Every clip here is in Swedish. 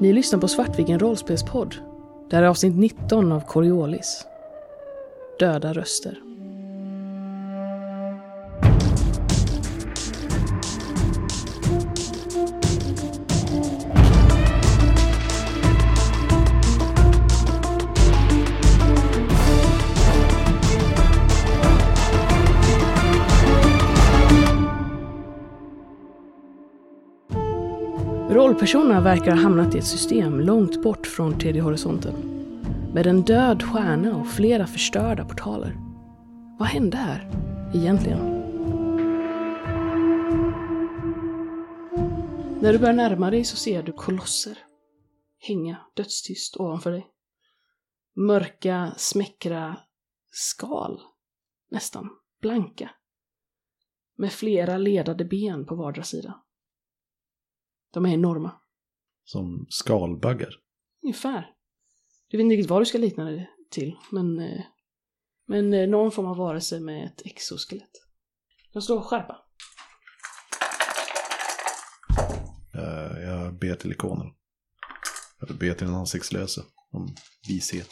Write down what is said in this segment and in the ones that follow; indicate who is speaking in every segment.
Speaker 1: Ni lyssnar på Svartviken rollspelspodd. Det här är avsnitt 19 av Coriolis. Döda röster. Huvudpersonerna verkar ha hamnat i ett system långt bort från tredje horisonten. Med en död stjärna och flera förstörda portaler. Vad hände här, egentligen? När du börjar närma dig så ser du kolosser hänga dödstyst ovanför dig. Mörka, smäckra skal, nästan blanka. Med flera ledade ben på vardera sida. De är enorma.
Speaker 2: Som skalbaggar.
Speaker 1: Ungefär. Du vet inte riktigt vad du ska likna det till, men, eh, men eh, någon form av varelse med ett exoskelett. De slår skärpa.
Speaker 2: Eh, Jag ber till ikonen. Eller ber till en ansiktslöse. Om vishet.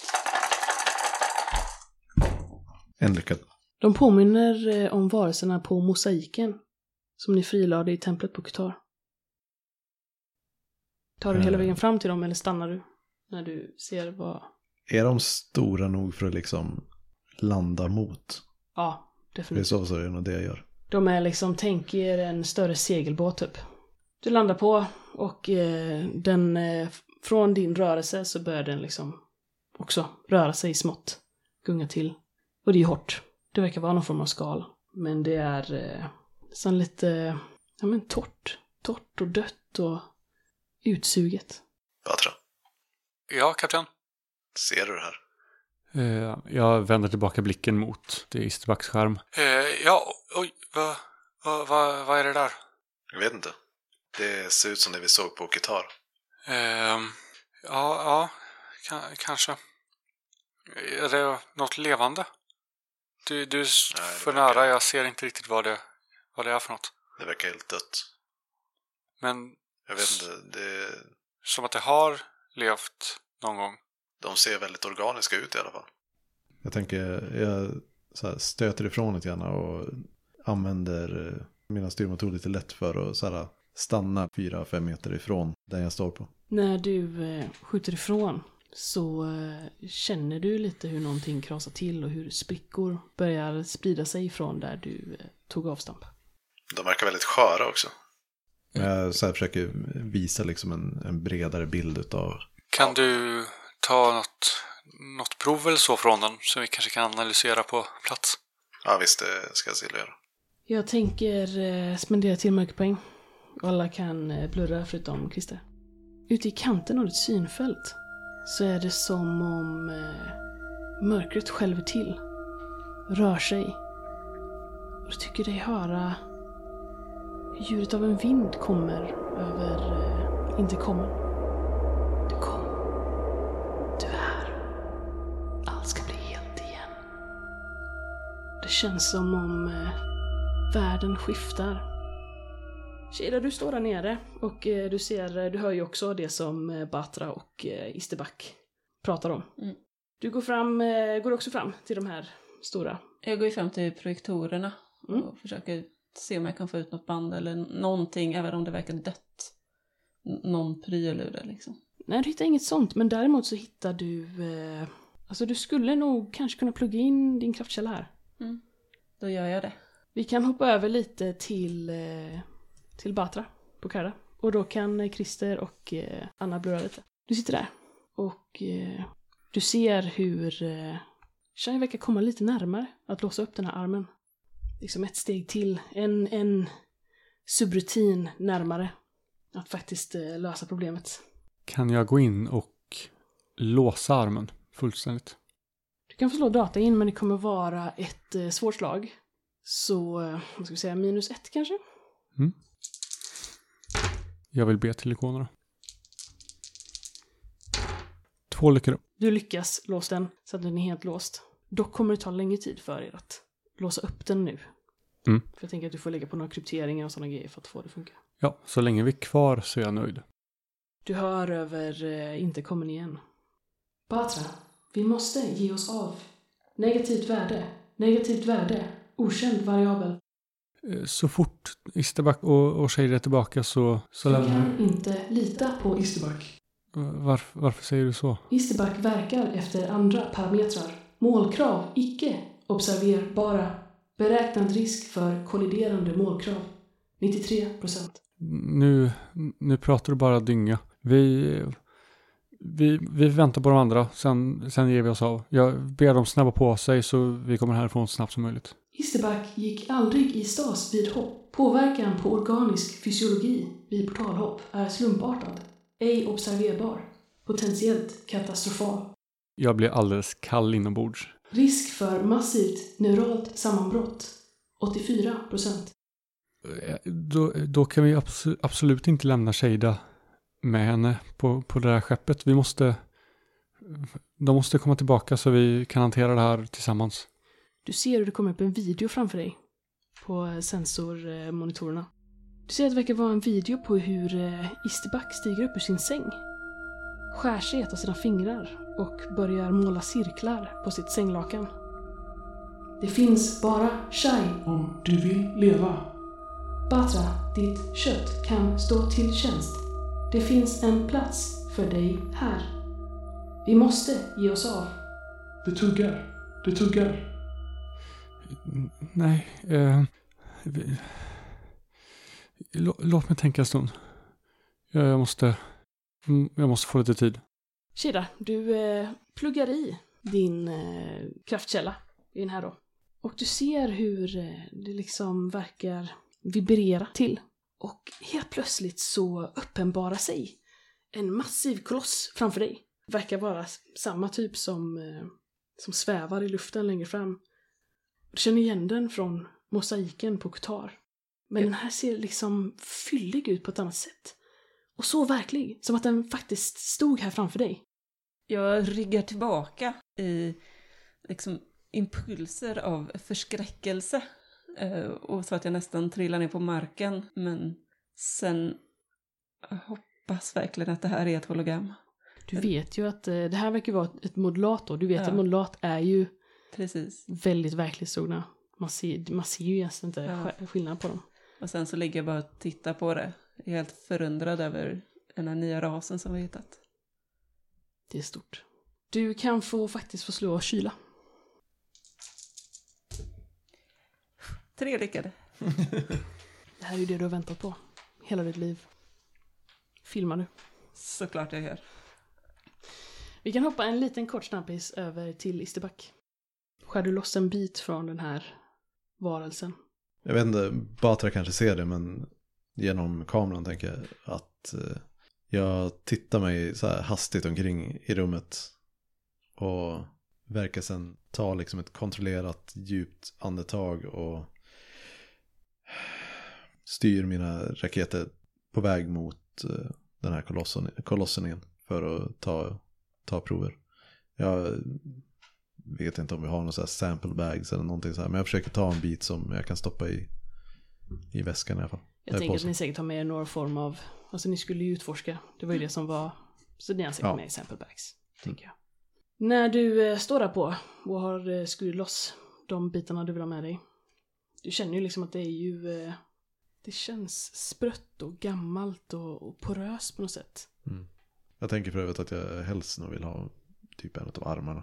Speaker 2: En lyckad.
Speaker 1: De påminner om varelserna på mosaiken som ni frilade i templet på Qatar. Tar du hela
Speaker 2: Eh.
Speaker 1: vägen fram till dem eller stannar du när du ser vad...
Speaker 2: Är de stora nog för att liksom landa mot?
Speaker 1: Ja,
Speaker 2: Det är
Speaker 1: definitivt.
Speaker 2: så, så är det nog det jag gör.
Speaker 1: De är liksom, tänk er en större segelbåt typ. Du landar på och eh, den, eh, från din rörelse så börjar den liksom också röra sig smått. Gunga till. Och det är hårt. Det verkar vara någon form av skal. Men det är eh, nästan lite, ja men torrt. Torrt och dött och utsuget.
Speaker 2: Batra,
Speaker 3: Ja, kapten.
Speaker 2: ser du det här?
Speaker 4: Eh, jag vänder tillbaka blicken mot det Isterbacks skärm.
Speaker 3: Eh, ja, oj, vad va, va, vad är det där?
Speaker 2: Jag vet inte. Det ser ut som det vi såg på Qatar.
Speaker 3: Ehm, ja, ja, ka- kanske. Är det något levande? Du, du är
Speaker 2: Nej,
Speaker 3: för
Speaker 2: verkar-
Speaker 3: nära, jag ser inte riktigt vad det, vad det är för något.
Speaker 2: Det verkar helt dött.
Speaker 3: Men
Speaker 2: Jag vet inte, det,
Speaker 3: som att det har levt någon gång.
Speaker 2: de ser väldigt organiska ut i alla fall. Jag tänker, jag så här, stöter ifrån lite grann och använder eh, mina styrmotorer lite lätt för att så här, stanna 4-5 meter ifrån där jag står på.
Speaker 1: När du eh, skjuter ifrån så eh, känner du lite hur någonting krasar till och hur sprickor börjar sprida sig från där du tog avstamp.
Speaker 2: De verkar väldigt sköra också. Jag så här, försöker visa liksom en, en bredare bild utav...
Speaker 3: Kan du ta något, något prov eller så från den som vi kanske kan analysera på plats?
Speaker 2: Ja visst, det ska jag se göra.
Speaker 1: Jag tänker eh, spendera till mörkerpoäng. Och alla kan eh, blurra förutom Christer. Ute i kanten av ditt synfält så är det som om eh, mörkret skälver till. Rör sig. Och du tycker dig höra ljudet av en vind kommer över eh, intercomen. Det kom. Du är här. Allt ska bli helt igen. Det känns som om eh, världen skiftar. Shida, du står där nere och eh, du ser, eh, du hör ju också det som Batra och Isterback pratar om.
Speaker 5: Mm.
Speaker 1: Du går fram, går också fram till de här stora.
Speaker 5: Jag går ju fram till projektorerna
Speaker 1: Mm.
Speaker 5: och försöker se om jag kan få ut något band eller någonting, även om det verkar dött. N- någon pryl ur det liksom.
Speaker 1: Nej, du hittar inget sånt, men däremot så hittar du... Eh, alltså du skulle nog kanske kunna plugga in din kraftkälla här.
Speaker 5: Då gör jag det.
Speaker 1: Vi kan hoppa över lite till, eh, till Batra på Karda. Och då kan Christer och eh, Anna blurra lite. Du sitter där och eh, du ser hur eh, Shai verkar komma lite närmare att låsa upp den här armen. Liksom ett steg till, en, en subrutin närmare att faktiskt eh, lösa problemet.
Speaker 4: Kan jag gå in och låsa armen fullständigt?
Speaker 1: Du kan få slå data in men det kommer vara ett eh, svårt slag. Så, eh, vad ska vi säga, minus ett kanske?
Speaker 4: Jag vill be till ikonerna. Två lyckade.
Speaker 1: Du lyckas låsa den så att den är helt låst. Dock kommer det ta längre tid för er att låsa upp den nu.
Speaker 4: Mm.
Speaker 1: För jag tänker att du får lägga på några krypteringar och sådana grejer för att få det att funka.
Speaker 4: Ja, så länge vi är kvar så är jag nöjd.
Speaker 1: Du hör över eh, inte kommer igen. Batra, vi måste ge oss av. Negativt värde, negativt värde, okänd variabel.
Speaker 4: Eh, Så fort Isterback och, och Shade är tillbaka så, så
Speaker 1: Du kan inte lita på Isterback.
Speaker 4: Varför, varför säger du så?
Speaker 1: Isterback verkar efter andra parametrar. Målkrav icke observerbara. Beräknad risk för kolliderande målkrav. 93 procent.
Speaker 4: Nu, nu pratar du bara dynga. Vi, vi, vi väntar på de andra, sen, sen ger vi oss av. Jag ber dem snabba på sig så vi kommer härifrån så snabbt som möjligt.
Speaker 1: Isterback gick aldrig i stas vid hopp. Påverkan på organisk fysiologi vid portalhopp är slumpartad. Ej observerbar. Potentiellt katastrofal.
Speaker 4: Jag blir alldeles kall inombords.
Speaker 1: Risk för massivt neuralt sammanbrott. 84 procent.
Speaker 4: Eh, Då, då kan vi abs- absolut inte lämna Shada med henne på, på det här skeppet. Vi måste... De måste komma tillbaka så vi kan hantera det här tillsammans.
Speaker 1: Du ser hur det kommer upp en video framför dig på sensormonitorerna. Du ser att det verkar vara en video på hur eh, Isterback stiger upp ur sin säng. Skär sig ett av sina fingrar och börjar måla cirklar på sitt sänglakan. Det finns bara Shai om du vill leva. Batra, ditt kött kan stå till tjänst. Det finns en plats för dig här. Vi måste ge oss av. Det tuggar. Det tuggar.
Speaker 4: Nej. Eh, vi, låt mig tänka en stund. Jag, jag måste... mm, Jag måste få lite tid.
Speaker 1: Shida, du eh, pluggar i din eh, kraftkälla i den här då. Och du ser hur eh, det liksom verkar vibrera till. Och helt plötsligt så uppenbarar sig en massiv koloss framför dig. Verkar vara samma typ som, eh, som svävar i luften längre fram. Du känner igen den från mosaiken på Qatar. Men den här ser liksom fyllig ut på ett annat sätt. Och så verklig, som att den faktiskt stod här framför dig.
Speaker 5: Jag ryggar tillbaka i liksom impulser av förskräckelse. eh, Och så att jag nästan trillar ner på marken. Men sen hoppas verkligen att det här är ett hologram.
Speaker 1: Du vet ju att eh, det här verkar vara ett- ett modulat då. Du vet
Speaker 5: Ja.
Speaker 1: att modulat är ju
Speaker 5: Precis.
Speaker 1: väldigt verklighetstrogna. Man ser, man ser ju egentligen inte
Speaker 5: Ja.
Speaker 1: sk- skillnad på dem.
Speaker 5: Och sen så ligger jag bara och tittar på det. Jag är helt förundrad över den här nya rasen som vi har hittat.
Speaker 1: Det är stort. Du kan få faktiskt få slå kyla.
Speaker 5: Tre lyckade.
Speaker 1: Det här är ju det du har väntat på. Hela ditt liv. Filmar du.
Speaker 5: Såklart jag gör.
Speaker 1: Vi kan hoppa en liten kort snabbis över till Isterback. Skär du loss en bit från den här varelsen.
Speaker 2: Jag vet inte, Batra kanske ser det men genom kameran tänker jag att eh, jag tittar mig så här hastigt omkring i rummet och verkar sen ta liksom ett kontrollerat djupt andetag och styr mina raketer på väg mot eh, den här kolossen, kolossen igen för att ta, ta prover. Jag vet inte om vi har några så här sample bags eller någonting så här. Men jag försöker ta en bit som jag kan stoppa i, i väskan i alla fall.
Speaker 1: Jag tänker att ni säkert har med er några form av, alltså ni skulle ju utforska, det var ju det som var, så ni har säkert
Speaker 2: Ja.
Speaker 1: med i sample bags, tänker jag. När du eh, står där på och har eh, skurit loss de bitarna du vill ha med dig, du känner ju liksom att det är ju, eh, det känns sprött och gammalt och, och poröst på något sätt.
Speaker 2: Mm. Jag tänker för övrigt att jag helst nog vill ha typ en av armarna.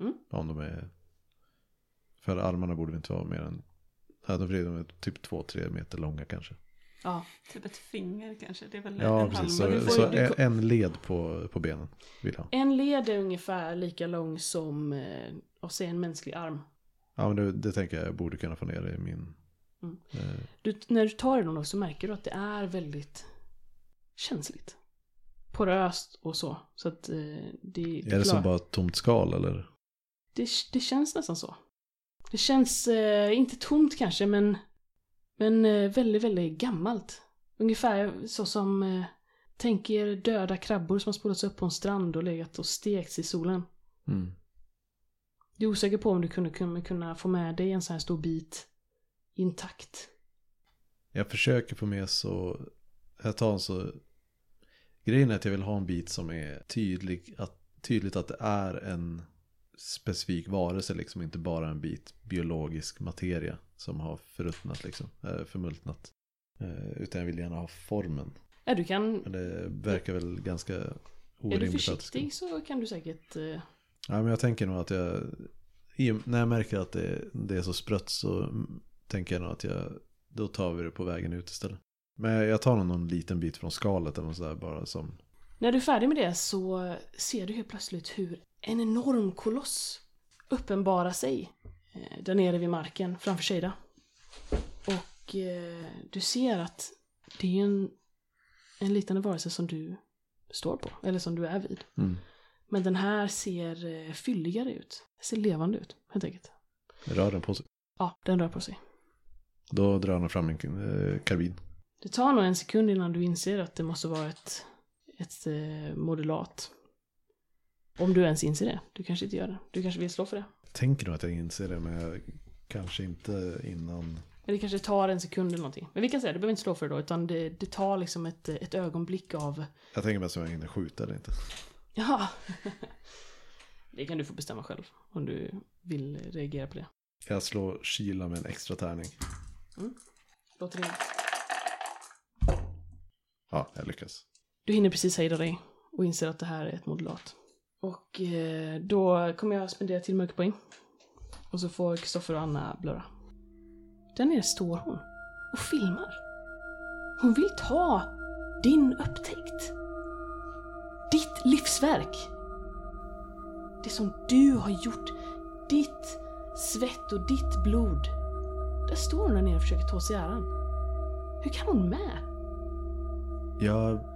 Speaker 1: Mm.
Speaker 2: Om de är... För armarna borde vi inte vara mer än... Ja, de är typ två-tre meter långa kanske.
Speaker 1: Ja,
Speaker 5: Typ ett finger kanske. Det är väl
Speaker 2: Ja,
Speaker 5: en
Speaker 2: precis.
Speaker 5: halv.
Speaker 2: Så, så
Speaker 1: du-
Speaker 2: en led på, på benen vill ha.
Speaker 1: en led är ungefär lika lång som, eh, och säg en mänsklig arm.
Speaker 2: Ja, men det, det tänker jag jag borde kunna få ner i min...
Speaker 1: Mm.
Speaker 2: Eh,
Speaker 1: Du, när du tar i då så märker du att det är väldigt känsligt. Poröst och så. Så att eh, det,
Speaker 2: är det som bara ett tomt skal eller?
Speaker 1: det, det känns nästan så. Det känns eh, inte tomt kanske men, men eh, väldigt, väldigt gammalt. Ungefär så som eh, tänk er döda krabbor som har spolats upp på en strand och legat och stekts i solen.
Speaker 2: Mm.
Speaker 1: Du är osäker på om du kunde, kunde kunna få med dig en sån här stor bit intakt.
Speaker 2: Jag försöker få med så... Jag tar en så Grejen är att jag vill ha en bit som är tydlig, att, tydligt att det är en specifik varelse, liksom inte bara en bit biologisk materia som har förruttnat, liksom, eh, förmultnat. Eh, Utan jag vill gärna ha formen.
Speaker 1: Ja, du kan...
Speaker 2: Men det verkar väl ganska
Speaker 1: Är
Speaker 2: orimligt.
Speaker 1: du
Speaker 2: det ska-
Speaker 1: försiktig så kan du säkert... eh,
Speaker 2: Ja, men jag tänker nog att jag, när jag märker att det, det är så sprött så tänker jag nog att jag, då tar vi det på vägen ut istället. Men jag tar nog någon liten bit från skalet eller sådär bara som,
Speaker 1: När du är färdig med det så ser du helt plötsligt hur en enorm koloss uppenbarar sig eh, där nere vid marken framför Shada. Och eh, du ser att det är en, en liknande varelse som du står på, eller som du är vid.
Speaker 2: mm,
Speaker 1: Men den här ser eh, fylligare ut, ser levande ut helt enkelt.
Speaker 2: rör den på sig.
Speaker 1: Ja, den rör på sig.
Speaker 2: Då drar han fram en eh, karbin.
Speaker 1: Det tar nog en sekund innan du inser att det måste vara ett, ett eh, modulat. Om du ens inser det. Du kanske inte gör det. Du kanske vill slå för det.
Speaker 2: Jag tänker nog att jag inser det men jag, kanske inte innan.
Speaker 1: Eller det kanske tar en sekund eller någonting. Men vi kan säga, du behöver inte slå för det då, utan det, det tar liksom ett, ett ögonblick av...
Speaker 2: Jag tänker mest om jag hinner skjuta eller inte.
Speaker 1: Jaha! det kan du få bestämma själv, om du vill reagera på det.
Speaker 2: Jag slår kyla med en extra tärning.
Speaker 1: Låter det...
Speaker 2: Ja, jag lyckas.
Speaker 1: Du hinner precis hejda dig och inser att det här är ett modulat. Och eh, då kommer jag spendera till mörkerpoäng. Och så får Kristoffer och Anna blurra. Där nere står hon och filmar. Hon vill ta din upptäckt. Ditt livsverk. Det som du har gjort. Ditt svett och ditt blod. Där står hon där nere och försöker ta sig äran. Hur kan hon med?
Speaker 2: Jag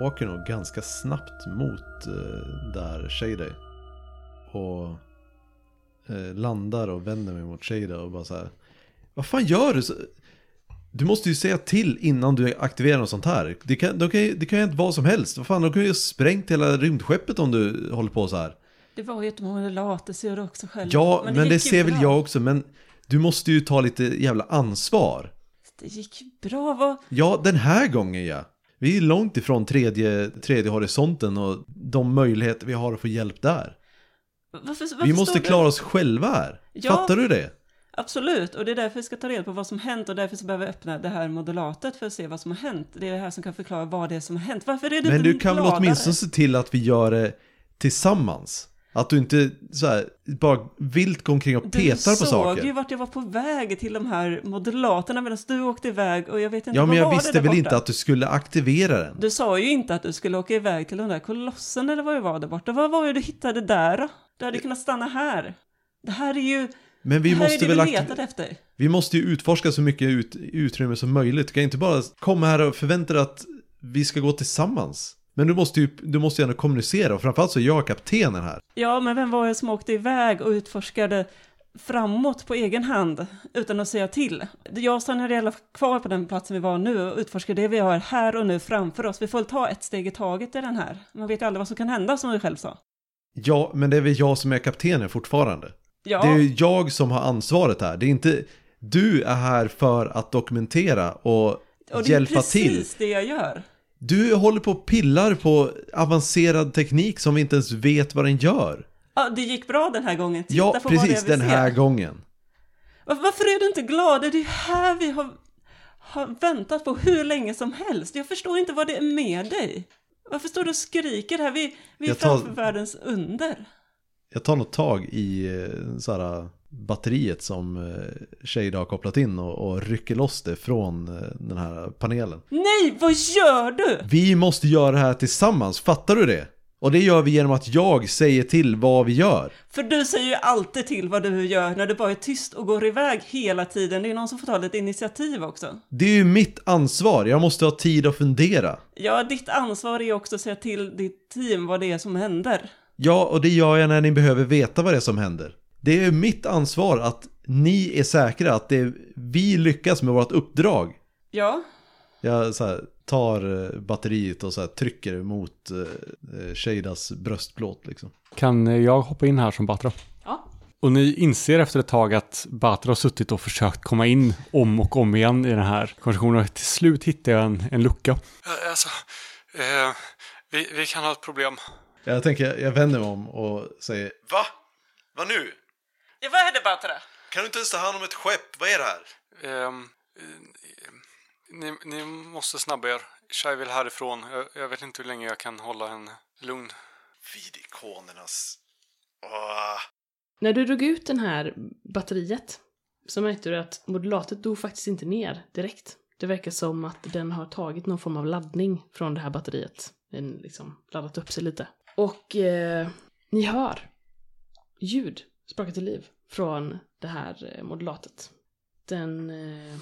Speaker 2: åker nog ganska snabbt mot eh, där Shada är. Och eh, landar och vänder mig mot Shada och bara så här. Vad fan gör du? Du måste ju säga till innan du aktiverar något sånt här. Det kan, de kan, ju- det kan ju inte vara som helst. Vad fan, de kan ju ha sprängt hela rymdskeppet om du håller på så här.
Speaker 5: Det var ju ett modulat, det ser du också själv.
Speaker 2: Ja, men det,
Speaker 5: gick ju
Speaker 2: ser väl jag också. Men du måste ju ta lite jävla ansvar.
Speaker 5: Det gick bra. Vad...
Speaker 2: Ja, den här gången ja. Vi är långt ifrån tredje, tredje horisonten och de möjligheter vi har att få hjälp där.
Speaker 5: Varför, varför
Speaker 2: Vi måste
Speaker 5: du-
Speaker 2: klara oss själva här.
Speaker 5: Ja.
Speaker 2: Fattar du det?
Speaker 5: Absolut, och det är därför vi ska ta reda på vad som hänt och därför så behöver vi öppna det här modulatet för att se vad som har hänt. Det är det här som kan förklara vad det är som har hänt. Varför är du
Speaker 2: Men du kan väl
Speaker 5: gladare?
Speaker 2: åtminstone se till att vi gör det tillsammans? Att du inte så här, bara vilt går omkring och petar på
Speaker 5: Du såg
Speaker 2: saker.
Speaker 5: ju vart jag var på väg till de här modulaterna medan du åkte iväg och jag vet inte
Speaker 2: Ja, men jag visste väl
Speaker 5: borta?
Speaker 2: inte att du skulle aktivera den.
Speaker 5: Du sa ju inte att du skulle åka iväg till den där kolossen eller vad det var där borta. Vad var det du hittade där då? Du hade kunnat stanna här. Det här är ju...
Speaker 2: Men vi
Speaker 5: det här
Speaker 2: måste
Speaker 5: är det
Speaker 2: väl
Speaker 5: vi letat efter.
Speaker 2: Vi måste ju utforska så mycket ut, utrymme som möjligt. Du kan inte bara komma här och förvänta dig att vi ska gå tillsammans. Men du måste ju, du måste ju ändå kommunicera och framförallt så är jag kaptenen här.
Speaker 5: Ja, men vem var det som åkte iväg och utforskade framåt på egen hand utan att säga till? Jag stannade i alla fall kvar på den platsen vi var nu och utforskade det vi har här och nu framför oss. Vi får väl ta ett steg i taget i den här. Man vet ju aldrig vad som kan hända som du själv sa.
Speaker 2: Ja, men det är väl jag som är kaptenen fortfarande.
Speaker 5: Ja,
Speaker 2: Det är ju jag som har ansvaret här. Det är inte... Du är här för att dokumentera och,
Speaker 5: och det är
Speaker 2: hjälpa
Speaker 5: precis
Speaker 2: till.
Speaker 5: det jag gör.
Speaker 2: Du håller på och pillar på avancerad teknik som vi inte ens vet vad den gör.
Speaker 5: Ja, det gick bra den här gången. Titta
Speaker 2: ja,
Speaker 5: på vad det
Speaker 2: precis
Speaker 5: vi
Speaker 2: den här
Speaker 5: ser.
Speaker 2: gången.
Speaker 5: Var- Varför är du inte glad? Det är ju här vi har, har väntat på hur länge som helst. Jag förstår inte vad det är med dig. Varför står du och skriker här? Vi, vi är
Speaker 2: tar-
Speaker 5: framför världens under.
Speaker 2: Jag tar något tag i eh, så här, batteriet som eh, Shade har kopplat in och, och rycker loss det från eh, den här panelen.
Speaker 5: Nej, vad gör du?
Speaker 2: Vi måste göra det här tillsammans, fattar du det? Och det gör vi genom att jag säger till vad vi gör.
Speaker 5: För du säger ju alltid till vad du gör när du bara är tyst och går iväg hela tiden. Det är någon som får ta lite initiativ också.
Speaker 2: Det är ju mitt ansvar, jag måste ha tid att fundera.
Speaker 5: Ja, ditt ansvar är också att säga till ditt team vad det är som händer.
Speaker 2: Ja, och det gör jag när ni behöver veta vad det är som händer. Det är mitt ansvar att ni är säkra, att det är, vi lyckas med vårt uppdrag.
Speaker 5: Ja,
Speaker 2: Jag så här, tar eh, batteriet och så här, trycker mot eh, Shadas bröstplåt liksom.
Speaker 4: Kan eh, jag hoppa in här som Batra?
Speaker 1: Ja.
Speaker 4: Och ni inser efter ett tag att Batra har suttit och försökt komma in om och om igen i den här konversationen. Och till slut hittar jag en, en lucka.
Speaker 3: Eh, Alltså, Eh, vi, vi kan ha ett problem.
Speaker 2: Jag tänker, jag vänder mig om och säger Va? Vad nu?
Speaker 5: Ja, vad är det Batra?
Speaker 2: Kan du inte ens ta hand om ett skepp? Vad är det här?
Speaker 3: Ehm, eh, ni, ni måste snabba er. Shai vill härifrån. Jag, jag vet inte hur länge jag kan hålla henne lugn.
Speaker 2: Vid ikonernas... Åh.
Speaker 1: När du drog ut den här batteriet så märkte du att modulatet dog faktiskt inte ner direkt. Det verkar som att den har tagit någon form av laddning från det här batteriet. Den liksom laddat upp sig lite. Och eh, ni hör ljud spraka till liv från det här eh, modulatet. Den eh,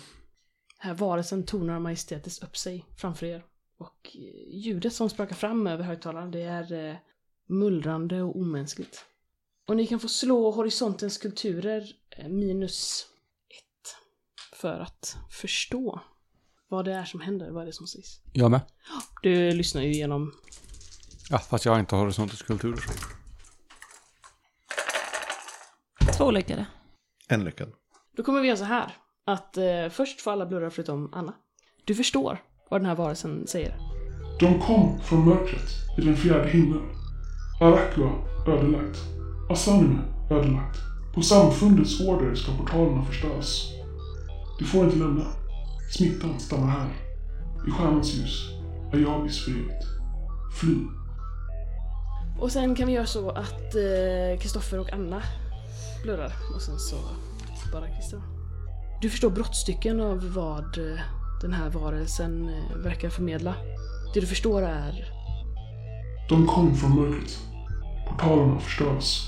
Speaker 1: här varelsen tonar majestätiskt upp sig framför er. Och eh, ljudet som sprakar fram över högtalaren det är mullrande och omänskligt. Och ni kan få slå horisontens kulturer minus ett. För att förstå vad det är som händer, vad är det som sägs.
Speaker 4: Jag med.
Speaker 1: Du lyssnar ju igenom...
Speaker 4: Ja, fast jag har inte horisontens kultur.
Speaker 5: Två lyckade.
Speaker 2: En lyckad.
Speaker 1: Då kommer vi göra så här. Att eh, först får alla blurra förutom Anna. Du förstår vad den här varelsen säger.
Speaker 6: De kom från mörkret i den fjärde himlen. Arakla ödelagt. Asanime ödelagt. På samfundets order ska portalerna förstöras. Du får inte lämna. Smittan stannar här. I stjärnans ljus. Ayabis för evigt. Fly.
Speaker 1: Och sen kan vi göra så att eh, Kristoffer och Anna blurrar. Och sen så bara Christer. Du förstår brottstycken av vad eh, den här varelsen eh, verkar förmedla. Det du förstår är...
Speaker 6: De kom från mörkret. Portalerna förstöras.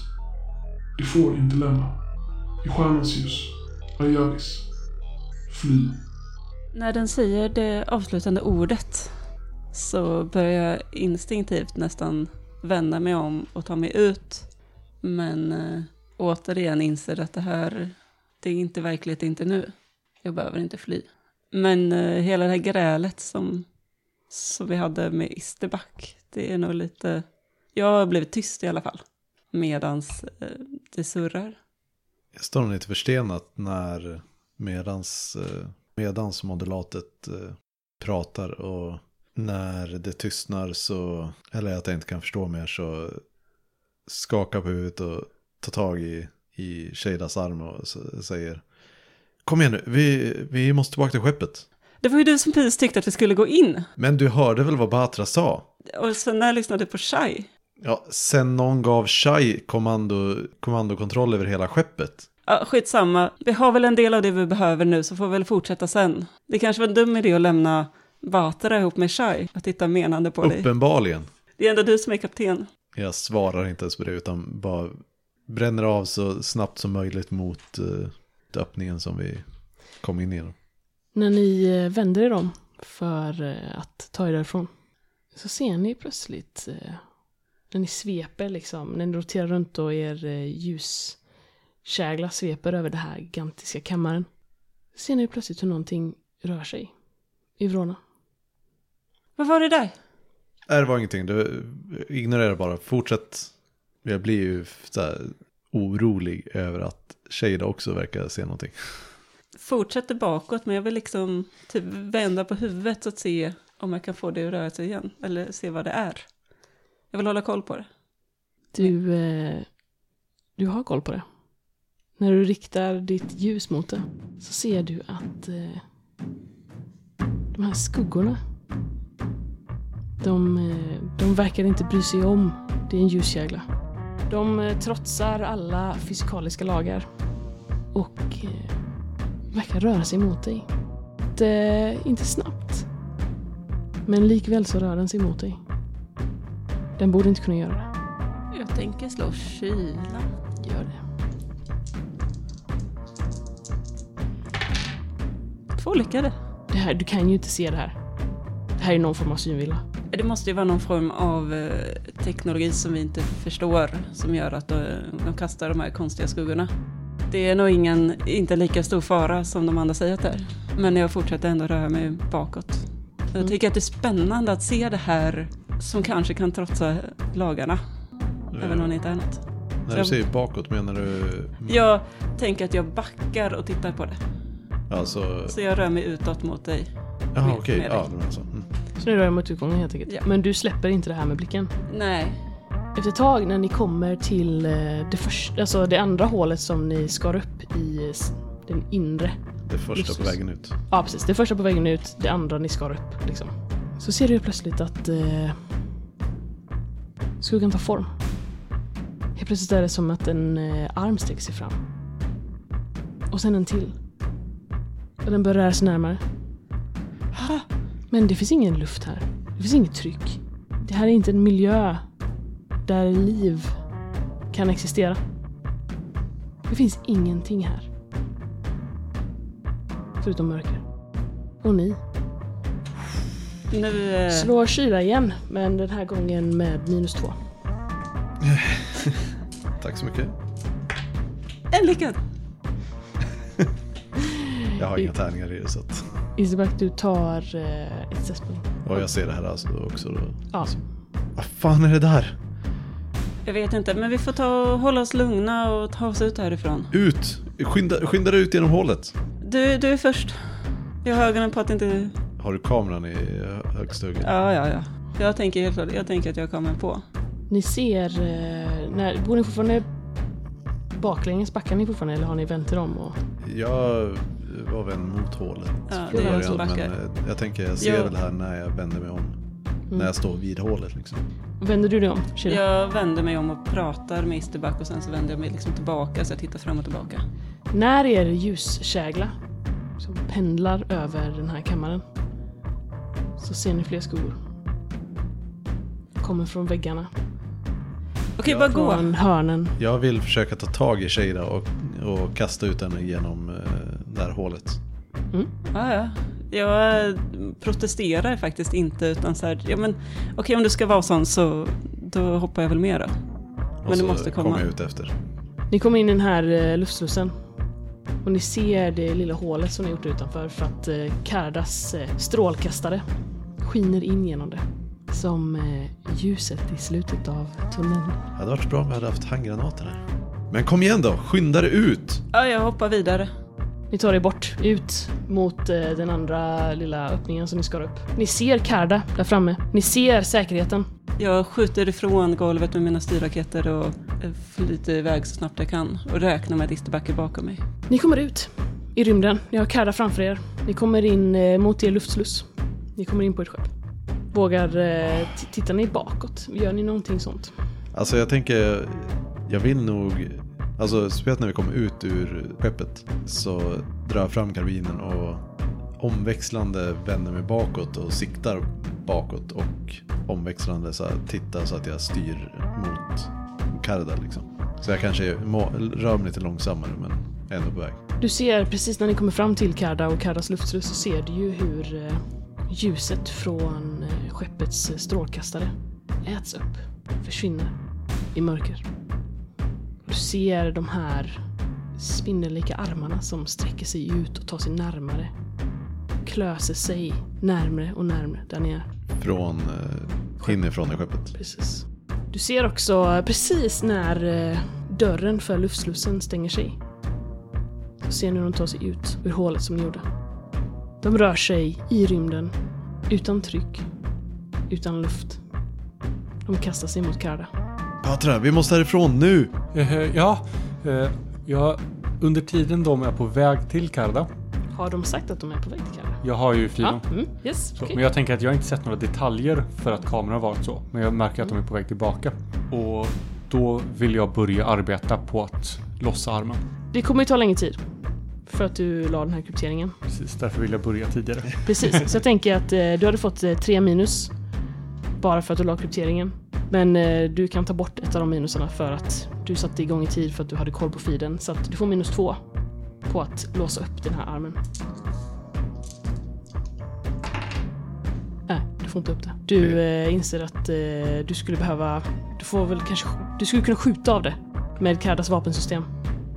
Speaker 6: Du får inte lämna. I stjärnans ljus. Ayabis. Fly.
Speaker 5: När den säger det avslutande ordet så börjar jag instinktivt nästan vända mig om och ta mig ut. Men eh, återigen inser att det här, det är inte verklighet, inte nu. Jag behöver inte fly. Men eh, hela det här grälet som, som vi hade med Isterback, det är nog lite... Jag har blivit tyst i alla fall. Medans eh, det surrar.
Speaker 2: Jag står nog lite förstenat när medans, eh, medans modulatet eh, pratar och när det tystnar så, eller att jag inte kan förstå mer så skakar på huvudet och tar tag i, i Sheidas arm och säger Kom igen nu, vi, vi måste tillbaka till skeppet.
Speaker 5: Det var ju du som precis tyckte att vi skulle gå in.
Speaker 2: Men du hörde väl vad Batra sa?
Speaker 5: Och sen när jag lyssnade på Shai,
Speaker 2: Ja, sen någon gav Shai kommando, kommandokontroll över hela skeppet.
Speaker 5: Ja, skitsamma. Vi har väl en del av det vi behöver nu så får vi väl fortsätta sen. Det kanske var en dum idé att lämna Batra ihop med Shai och titta menande på dig.
Speaker 2: Uppenbarligen.
Speaker 5: Det är ändå du som är kapten.
Speaker 2: Jag svarar inte ens på det utan bara bränner av så snabbt som möjligt mot uh, öppningen som vi kom in i.
Speaker 1: När ni eh, vänder er om för eh, att ta er därifrån så ser ni plötsligt eh, när ni sveper liksom, när ni roterar runt och er eh, ljuskägla sveper över den här gigantiska kammaren. Ser ni plötsligt hur någonting rör sig i vrårna.
Speaker 5: Vad var det där?
Speaker 2: Nej, det var ingenting. Du ignorera bara. Fortsätt. Jag blir ju så här orolig över att Shada också verkar se någonting.
Speaker 5: Fortsätter bakåt men jag vill liksom typ vända på huvudet så att se om jag kan få det att röra sig igen. Eller se vad det är. Jag vill hålla koll på det.
Speaker 1: Du, eh, du har koll på det. När du riktar ditt ljus mot det så ser du att eh, de här skuggorna de, eh, de verkar inte bry sig om det är en ljuskägla. De eh, trotsar alla fysikaliska lagar och eh, verkar röra sig mot dig. Det, inte snabbt, men likväl så rör den sig mot dig. Den borde inte kunna göra det.
Speaker 5: Jag tänker slå kyla.
Speaker 1: Gör det.
Speaker 5: Två lyckade.
Speaker 1: det här. Du kan ju inte se det här. Det här är någon form av synvilla.
Speaker 5: Det måste ju vara någon form av eh, teknologi som vi inte förstår som gör att de, kastar de här konstiga skuggorna. Det är nog ingen, inte lika stor fara som de andra säger att det är. Men jag fortsätter ändå röra mig bakåt. Jag
Speaker 1: Mm.
Speaker 5: tycker att det är spännande att se det här som kanske kan trotsa lagarna. Även om det inte är något.
Speaker 2: När du säger bakåt menar du?
Speaker 5: Jag tänker att jag backar och tittar på det.
Speaker 2: Alltså,
Speaker 5: Så jag rör mig utåt mot dig.
Speaker 2: jaha okej.
Speaker 5: med
Speaker 2: Ja, det var så.
Speaker 1: Så nu rör jag mot utgången helt enkelt.
Speaker 5: Ja.
Speaker 1: Men du släpper inte det här med blicken.
Speaker 5: Nej.
Speaker 1: Efter ett tag när ni kommer till eh, det, första, alltså det andra hålet som ni skar upp i s- den inre.
Speaker 2: Det första på
Speaker 1: Lustlös.
Speaker 2: vägen ut.
Speaker 1: Ja precis, det första på vägen ut, det andra ni skar upp. Liksom. Så ser du plötsligt att eh, skuggan tar form. Helt plötsligt är det som att en eh, arm sträcker sig fram. Och sen en till. Och den börjar röra sig närmare. Men det finns ingen luft här. Det finns inget tryck. Det här är inte en miljö där liv kan existera. Det finns ingenting här. Förutom mörker. Och ni.
Speaker 5: Nu... eh,
Speaker 1: Slår kyla igen, men den här gången med minus två.
Speaker 2: Tack så mycket.
Speaker 5: En lyckad!
Speaker 2: Jag har inga tärningar i det så att...
Speaker 1: Isabak, du tar eh, ett successpoäng.
Speaker 2: Och jag ser det här alltså också då.
Speaker 1: Ja.
Speaker 2: Vad fan är det där?
Speaker 5: Jag vet inte, men vi får ta och hålla oss lugna och ta oss ut härifrån.
Speaker 2: Ut! Skynda, skynda dig ut genom hålet.
Speaker 5: Du, du är först. Jag har ögonen på att inte...
Speaker 2: Har du kameran i högsta hugget?
Speaker 5: Ja, ja, ja. Jag tänker helt klart, jag tänker att jag kommer på.
Speaker 1: Ni ser, eh, när, bor ni fortfarande baklänges? Backar ni fortfarande eller har ni vänt er om? Och,
Speaker 2: Jag var vänd mot hålet.
Speaker 5: Ja,
Speaker 1: det är jag
Speaker 5: som
Speaker 2: men
Speaker 5: backar.
Speaker 2: eh, jag tänker jag ser
Speaker 5: Ja.
Speaker 2: väl här när jag vänder mig om. När jag står vid hålet liksom.
Speaker 1: vänder du dig om? Shira?
Speaker 5: Jag vänder mig om och pratar med Isterback och sen så vänder jag mig liksom tillbaka så jag tittar fram och tillbaka.
Speaker 1: När er ljuskägla som pendlar över den här kammaren så ser ni fler skuggor. Kommer från väggarna,
Speaker 5: Okej, bara gå.
Speaker 1: från hörnen.
Speaker 2: Jag vill försöka ta tag i Shada och, och kasta ut henne genom eh, det här hålet.
Speaker 5: Ja, ja. Jag protesterar faktiskt inte utan så här, ja men okej om du ska vara sån så då hoppar jag väl med då.
Speaker 2: Och
Speaker 5: Men du måste komma.
Speaker 2: kommer jag ut efter.
Speaker 1: Ni kommer in i den här eh, luftslussen. Och ni ser det lilla hålet som ni gjort utanför för att eh, Kardas eh, strålkastare skiner in genom det. Som eh, ljuset i slutet av tunneln.
Speaker 2: Det hade varit bra om vi hade haft handgranater här. Men kom igen då, skynda dig ut!
Speaker 5: Ja, jag hoppar vidare.
Speaker 1: Ni tar er bort, ut mot eh, den andra lilla öppningen som ni skar upp. Ni ser Karda där framme. Ni ser säkerheten.
Speaker 5: Jag skjuter ifrån golvet med mina styrraketer och eh, flyter iväg så snabbt jag kan och räknar med att Isterback är bakom mig.
Speaker 1: Ni kommer ut i rymden. Ni har Karda framför er. Ni kommer in eh, mot er luftsluss. Ni kommer in på ett skepp. Vågar... Eh, tittar ni bakåt? Gör ni någonting sånt?
Speaker 2: Alltså jag tänker, jag vill nog, alltså speciellt när vi kommer ut ur skeppet så drar jag fram karbinen och omväxlande vänder mig bakåt och siktar bakåt och omväxlande så här, tittar så att jag styr mot Karda liksom. Så jag kanske må, rör mig lite långsammare men ändå på väg.
Speaker 1: Du ser precis när ni kommer fram till Karda och Kardas luftsluss så ser du ju hur eh, ljuset från eh, skeppets strålkastare äts upp, försvinner i mörker. Du ser de här spindellika armarna som sträcker sig ut och tar sig närmare. Klöser sig närmre och närmre där är.
Speaker 2: Från, eh, inifrån i skeppet.
Speaker 1: Precis. Du ser också eh, precis när eh, dörren för luftslussen stänger sig. Så ser hur de tar sig ut ur hålet som ni gjorde. De rör sig i rymden, utan tryck, utan luft. De kastar sig mot Karda.
Speaker 2: Patra, vi måste härifrån nu!
Speaker 4: Eh, ja, eh, ja, under tiden de är på väg till Karda.
Speaker 1: Har de sagt att de är på väg till Karda?
Speaker 4: Jag har ju filen.
Speaker 1: Ja, mm, yes,
Speaker 4: Så,
Speaker 1: okej.
Speaker 4: Men jag tänker att jag har inte sett några detaljer för att kameran har varit så. Men jag märker att de är på väg tillbaka. Och då vill jag börja arbeta på att lossa armen.
Speaker 1: Det kommer ju ta längre tid. För att du la den här krypteringen.
Speaker 4: Precis, därför vill jag börja tidigare.
Speaker 1: Precis, så jag tänker att eh, du hade fått eh, tre minus. Bara för att du la krypteringen. Men eh, du kan ta bort ett av de minusarna för att du satte igång i tid för att du hade koll på feeden. Så att du får minus två på att låsa upp den här armen. Nej, du får inte upp det. Du eh, inser att eh, du skulle behöva... Du får väl kanske... Du skulle kunna skjuta av det med Kardas vapensystem.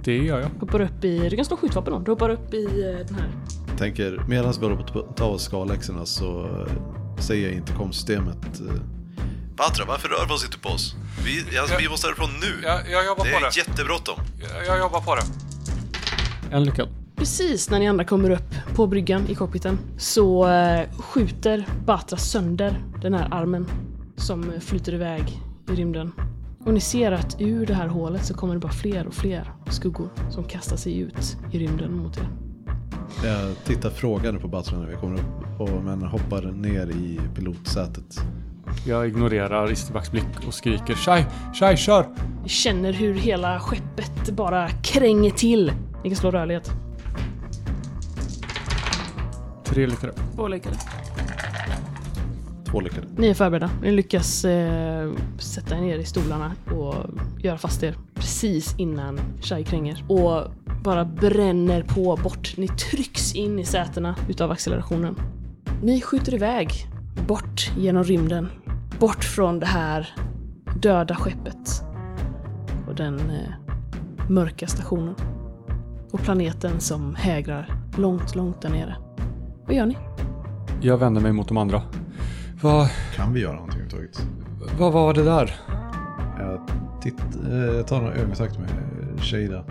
Speaker 4: Det gör jag.
Speaker 1: Hoppar upp i... Du kan slå skjutvapen då. Du hoppar upp i eh, den här.
Speaker 2: Tänker, medan vi håller på att ta oss skalläxorna så eh, säger jag intercomsystemet. eh, Patra, varför rör vi oss inte på oss? Vi, alltså,
Speaker 3: Ja.
Speaker 2: vi måste härifrån nu!
Speaker 3: Jag, jag jobbar
Speaker 2: det
Speaker 3: på
Speaker 2: är
Speaker 3: det.
Speaker 2: jättebråttom!
Speaker 3: Jag, jag jobbar på det.
Speaker 4: En lyckad.
Speaker 1: Precis när ni andra kommer upp på bryggan i cockpiten så eh, skjuter Batra sönder den här armen som flyter iväg i rymden. Och ni ser att ur det här hålet så kommer det bara fler och fler skuggor som kastar sig ut i rymden mot er.
Speaker 2: Jag tittar frågande på Batra när vi kommer upp och men hoppar ner i pilotsätet.
Speaker 4: Jag ignorerar Isterbacks blick och skriker Shai, Shai, kör!
Speaker 1: Ni känner hur hela skeppet bara kränger till. Ni kan slå rörlighet.
Speaker 4: Tre lyckade.
Speaker 5: Två lyckade.
Speaker 2: Två lyckade.
Speaker 1: Ni är förberedda. Ni lyckas eh, sätta er ner i stolarna och göra fast er precis innan Shai kränger. Och bara bränner på bort. Ni trycks in i sätena utav accelerationen. Ni skjuter iväg bort genom rymden. Bort från det här döda skeppet. Och den eh, mörka stationen. Och planeten som hägrar långt, långt där nere. Vad gör ni?
Speaker 4: Jag vänder mig mot de andra. Vad,
Speaker 2: Kan vi göra någonting överhuvudtaget?
Speaker 4: vad var det där?
Speaker 2: Jag, titt, eh, jag tar några ögonkontakt med Shada.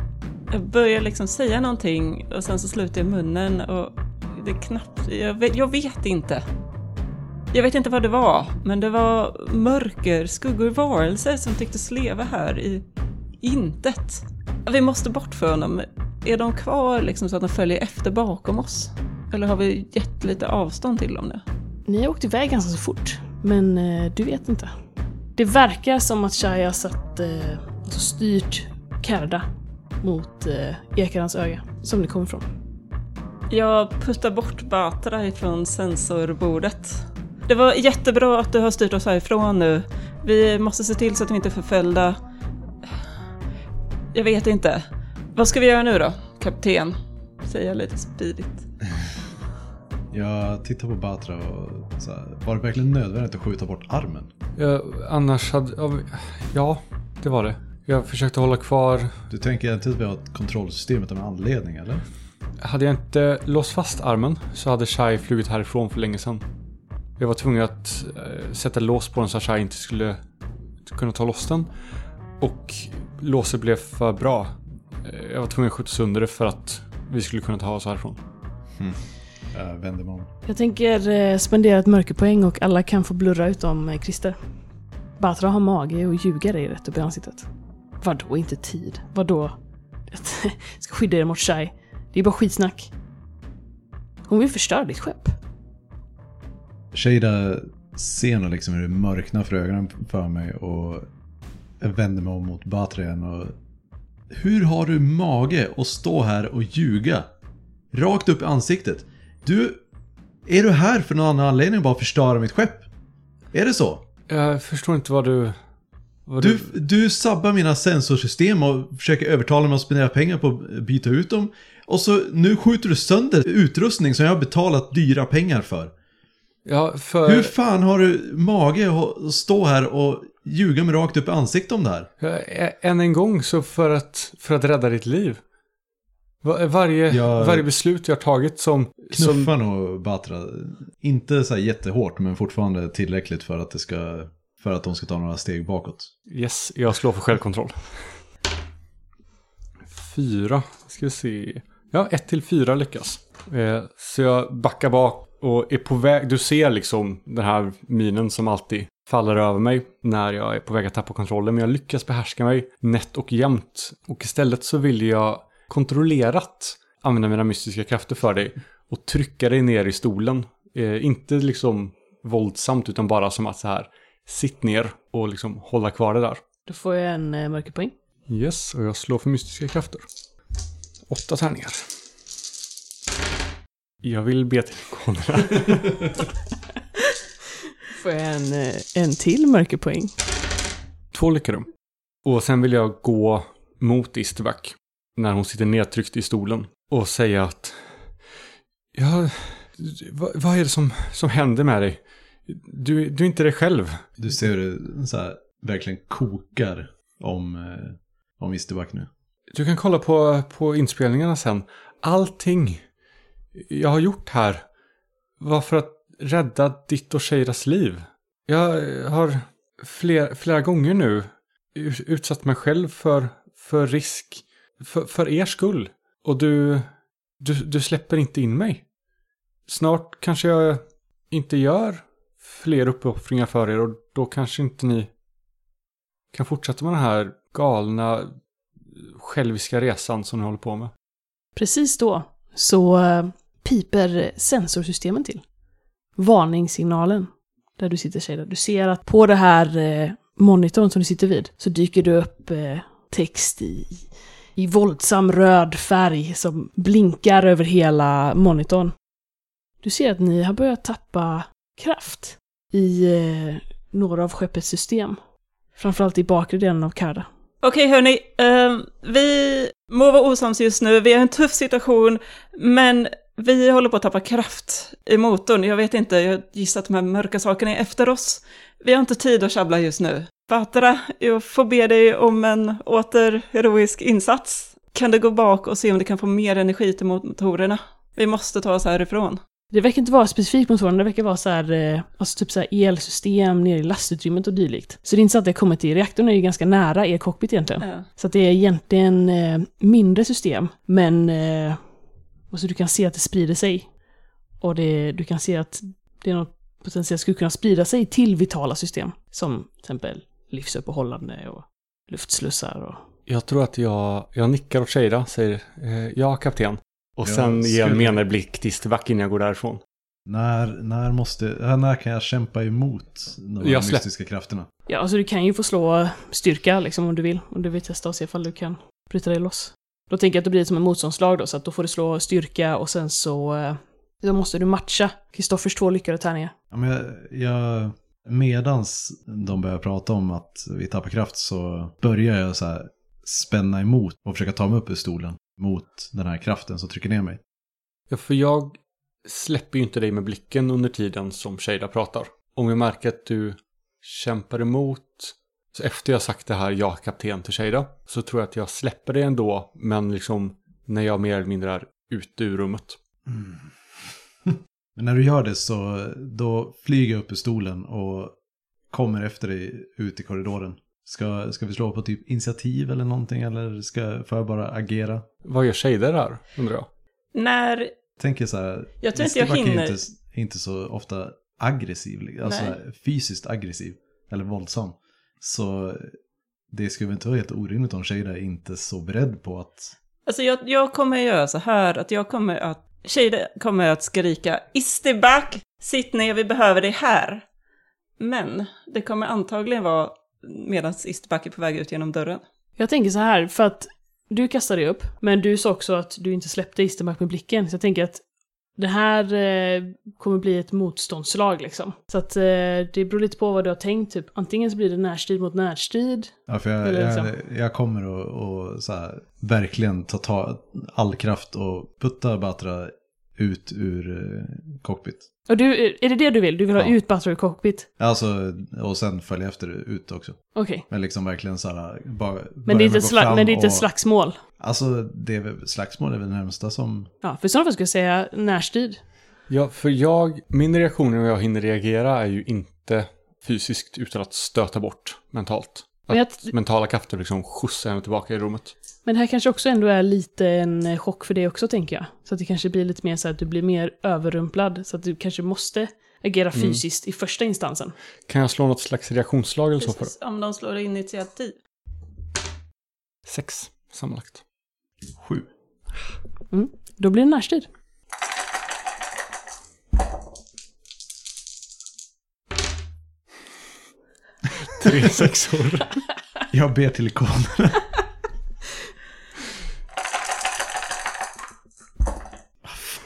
Speaker 5: Jag börjar liksom säga någonting och sen så slutar jag munnen och det är knappt, jag vet, jag vet inte. Jag vet inte vad det var, men det var mörker, skuggor, varelser som tycktes leva här i intet. Vi måste bort från dem. Är de kvar liksom så att de följer efter bakom oss? Eller har vi gett lite avstånd till dem nu?
Speaker 1: Ni har åkt iväg ganska så fort, men eh, du vet inte. Det verkar som att Shai har satt, eh, alltså styrt Kerda mot eh, Ekarans öga, som ni kommer ifrån.
Speaker 5: Jag puttar bort Batra ifrån sensorbordet. Det var jättebra att du har styrt oss härifrån nu. Vi måste se till så att vi inte är förföljda. Jag vet inte. Vad ska vi göra nu då, kapten? Säger jag lite spydigt.
Speaker 2: Jag tittar på Batra och så här, var det verkligen nödvändigt att skjuta bort armen?
Speaker 4: Jag, annars hade... ja, Ja, det var det. Jag försökte hålla kvar...
Speaker 2: Du tänker inte att vi har ett kontrollsystem utan en anledning eller?
Speaker 4: Hade jag inte låst fast armen så hade Shai flugit härifrån för länge sedan. Jag var tvungen att eh, sätta lås på den så att Shai inte skulle kunna ta loss den. Och låset blev för bra. Eh, Jag var tvungen att skjuta sönder det för att vi skulle kunna ta oss härifrån.
Speaker 2: Jag vänder mig om.
Speaker 1: Jag tänker eh, spendera ett mörkerpoäng och alla kan få blurra utom eh, Christer. Batra har mage och ljuga dig rätt upp i ansiktet. Vadå inte tid? Vadå? Jag ska skydda er mot Shai. Det är bara skitsnack. Hon vill förstöra ditt skepp.
Speaker 2: Shada ser nog liksom hur det mörknar för ögonen för mig och jag vänder mig om mot Batra igen och... Hur har du mage att stå här och ljuga? Rakt upp i ansiktet. Du... Är du här för någon annan anledning än bara förstöra mitt skepp? Är det så?
Speaker 4: Jag förstår inte vad du... Vad
Speaker 2: Du, du sabbar mina sensorsystem och försöker övertala mig att spendera pengar på att byta ut dem. Och så nu skjuter du sönder utrustning som jag har betalat dyra pengar för.
Speaker 4: Ja, för...
Speaker 2: Hur fan har du mage att stå här och ljuga mig rakt upp i ansiktet om det här?
Speaker 4: Än en gång så för att, för att rädda ditt liv. Va- Varje,
Speaker 2: Jag-
Speaker 4: varje beslut jag har tagit som... som
Speaker 2: Knuffar nog Batra. Inte så här jättehårt men fortfarande tillräckligt för att det ska... För att de ska ta några steg bakåt.
Speaker 4: yes, jag slår för självkontroll. Fyra, ska vi se. Ja, ett till fyra lyckas. Eh, så jag backar bak och är på väg. Du ser liksom den här minen som alltid faller över mig när jag är på väg att tappa kontrollen. Men jag lyckas behärska mig nätt och jämnt. Och istället så vill jag kontrollerat använda mina mystiska krafter för dig. Och trycka dig ner i stolen. Eh, inte liksom våldsamt utan bara som att så här. Sitt ner och liksom hålla kvar det där.
Speaker 1: Då får jag en eh, mörkerpoäng.
Speaker 4: Yes, och jag slår för mystiska krafter. Åtta tärningar. Jag vill be till ikonerna.
Speaker 1: Får jag en, eh, en till mörkerpoäng.
Speaker 4: Två lyckade. Och sen vill jag gå mot Isterback. När hon sitter nedtryckt i stolen. Och säga att... Ja, vad, vad är det som, som händer med dig? Du, du är inte dig själv.
Speaker 2: Du ser hur det så här, verkligen kokar om, eh, om Isterback nu.
Speaker 4: Du kan kolla på, på inspelningarna sen. Allting jag har gjort här var för att rädda ditt och Sheiras liv. Jag har fler, flera gånger nu utsatt mig själv för, för risk för, för er skull. Och du, Du, du släpper inte in mig. Snart kanske jag inte gör fler uppoffringar för er och då kanske inte ni kan fortsätta med den här galna själviska resan som ni håller på med.
Speaker 1: Precis då så eh, piper sensorsystemen till. Varningssignalen där du sitter Shada. Du ser att på det här eh, monitorn som du sitter vid så dyker det upp eh, text i, i våldsam röd färg som blinkar över hela monitorn. Du ser att ni har börjat tappa kraft i eh, några av skeppets system. Framförallt i bakre delen av Karda.
Speaker 5: Okej hörni, eh, vi må vara osams just nu, vi har en tuff situation, men vi håller på att tappa kraft i motorn. Jag vet inte, jag gissar att de här mörka sakerna är efter oss. Vi har inte tid att tjabbla just nu. Batra, jag får be dig om en åter heroisk insats. Kan du gå bak och se om du kan få mer energi till motorerna? Vi måste ta oss härifrån.
Speaker 1: Det verkar inte vara specifikt motorn, det verkar vara så här, eh, alltså typ så här elsystem nere i lastutrymmet och dylikt. Så det är inte så att det kommer till, reaktorn är ju ganska nära er cockpit egentligen.
Speaker 5: Ja.
Speaker 1: Så att det är egentligen eh, mindre system, men eh, och så du kan se att det sprider sig. Och det, du kan se att det är något potentiellt skulle kunna sprida sig till vitala system. Som till exempel livsuppehållande och luftslussar och...
Speaker 4: Jag tror att jag, jag nickar åt Shada, säger eh, ja kapten. Och
Speaker 2: Jag
Speaker 4: sen ger en
Speaker 2: skulle-
Speaker 4: menarblick till Stivak innan jag går därifrån.
Speaker 2: När, när, måste, när kan jag kämpa emot de här
Speaker 4: Jag släpp-
Speaker 2: mystiska krafterna?
Speaker 1: Ja, alltså du kan ju få slå styrka liksom om du vill. Om du vill testa och se ifall du kan bryta dig loss. Då tänker jag att det blir som en motståndslag då, så att då får du slå styrka och sen så... eh, Då måste du matcha Kristoffers två lyckade tärningar.
Speaker 2: Ja, men jag, jag, medans de börjar prata om att vi tappar kraft så börjar jag så här spänna emot och försöka ta mig upp ur stolen mot den här kraften som trycker ner mig.
Speaker 4: Ja, för jag släpper ju inte dig med blicken under tiden som Shada pratar. Om jag märker att du kämpar emot, så efter jag sagt det här ja kapten till Shada, så tror jag att jag släpper dig ändå, men liksom när jag mer eller mindre är ute ur rummet.
Speaker 2: Men när du gör det så då flyger jag upp ur stolen och kommer efter dig ut i korridoren. Ska, ska vi slå på typ initiativ eller någonting eller ska, får jag bara agera?
Speaker 4: Vad gör Shada där, undrar jag?
Speaker 5: När...
Speaker 2: Tänker så här.
Speaker 5: Jag tror inte jag
Speaker 2: Stivak är
Speaker 5: hinner-
Speaker 2: Inte, inte så ofta aggressiv, alltså
Speaker 5: Nej.
Speaker 2: fysiskt aggressiv eller våldsam. Så det skulle inte vara helt orimligt om Shada är inte så beredd på att...
Speaker 5: Alltså jag, jag kommer göra så här att jag kommer att... Shada kommer att skrika Istibak! Sitt ner, vi behöver dig här! Men det kommer antagligen vara medan Istibak är på väg ut genom dörren.
Speaker 1: Jag tänker så här, för att du kastade upp, men du sa också att du inte släppte Istermark med blicken. Så jag tänker att det här eh, kommer bli ett motståndslag liksom. Så att eh, det beror lite på vad du har tänkt, typ. Antingen så blir det närstrid mot närstrid.
Speaker 2: Ja, för jag,
Speaker 1: Eller
Speaker 2: jag,
Speaker 1: liksom.
Speaker 2: jag kommer att och så här, verkligen ta, ta all kraft och putta Batra ut ur eh, cockpit.
Speaker 1: Och du, är det det du vill? Du vill ha
Speaker 2: Ja.
Speaker 1: ut Butler ur cockpit?
Speaker 2: Alltså, och sen följa efter ut också.
Speaker 1: Okej.
Speaker 2: Men liksom verkligen så här, bara
Speaker 1: Men, det är inte sla- men det är inte
Speaker 2: och,
Speaker 1: slagsmål?
Speaker 2: Alltså, det är slagsmål är väl det närmsta som...
Speaker 1: Ja, för i sådana fall skulle jag säga närstrid.
Speaker 4: Ja, för jag, min reaktion när jag hinner reagera är ju inte fysiskt utan att stöta bort mentalt.
Speaker 1: Men
Speaker 4: Att
Speaker 1: jag-
Speaker 4: mentala krafter liksom skjutsar henne tillbaka i rummet.
Speaker 1: Men det här kanske också ändå är lite en eh, chock för dig också, tänker jag. Så att det kanske blir lite mer så att du blir mer överrumplad. Så att du kanske måste agera
Speaker 2: Mm.
Speaker 1: fysiskt i första instansen.
Speaker 4: Kan jag slå något slags reaktionsslag eller så för?
Speaker 5: Om de slår initiativ.
Speaker 4: Sex sammanlagt.
Speaker 2: Sju.
Speaker 1: Då blir det närstrid.
Speaker 4: Tre sexor.
Speaker 2: Jag ber till ikonerna.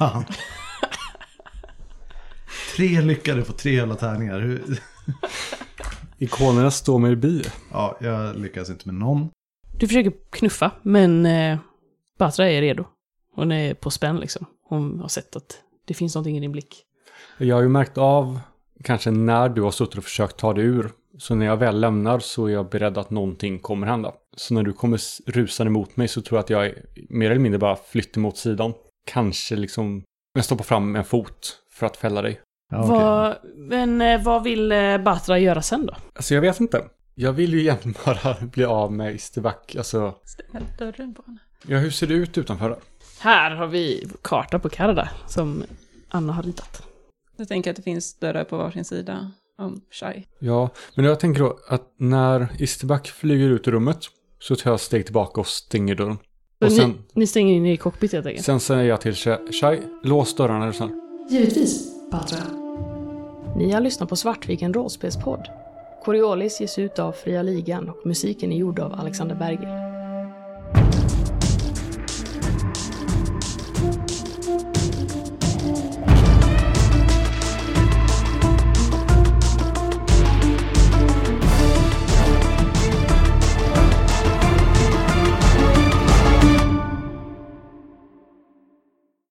Speaker 2: Fan. Tre lyckade på tre jävla tärningar.
Speaker 4: Ikonerna står mig bi.
Speaker 2: Ja, jag lyckas inte med någon.
Speaker 1: Du försöker knuffa, men eh, Batra är redo. Hon är på spänn liksom. Hon har sett att det finns någonting i din blick.
Speaker 4: Jag har ju märkt av, kanske när du har suttit och försökt ta dig ur. Så när jag väl lämnar så är jag beredd att någonting kommer hända. Så när du kommer rusande mot mig så tror jag att jag är mer eller mindre bara flyttar mot sidan. Kanske liksom, jag stoppar fram en fot för att fälla dig.
Speaker 2: Ja, okej.
Speaker 1: vad, men eh, vad vill eh, Batra göra sen då?
Speaker 4: Alltså jag vet inte. Jag vill ju egentligen bara bli av med Isterback. Alltså,
Speaker 5: Stäng dörren på henne.
Speaker 4: ja hur ser det ut utanför?
Speaker 1: Här har vi karta på Karada som Anna har ritat.
Speaker 5: Jag tänker att det finns dörrar på varsin sida om Shai.
Speaker 4: Ja, men jag tänker då att när Isterback flyger ut ur rummet så tar jag ett steg tillbaka och stänger dörren. Och sen,
Speaker 1: ni, ni stänger in i cockpit helt enkelt?
Speaker 4: sen säger jag till Shai, Shai, lås dörrarna är du snäll.
Speaker 7: Givetvis, Patra.
Speaker 1: Ni har lyssnat på Svartviken rollspelspodd. Coriolis ges ut av Fria Ligan och musiken är gjord av Alexander Berger.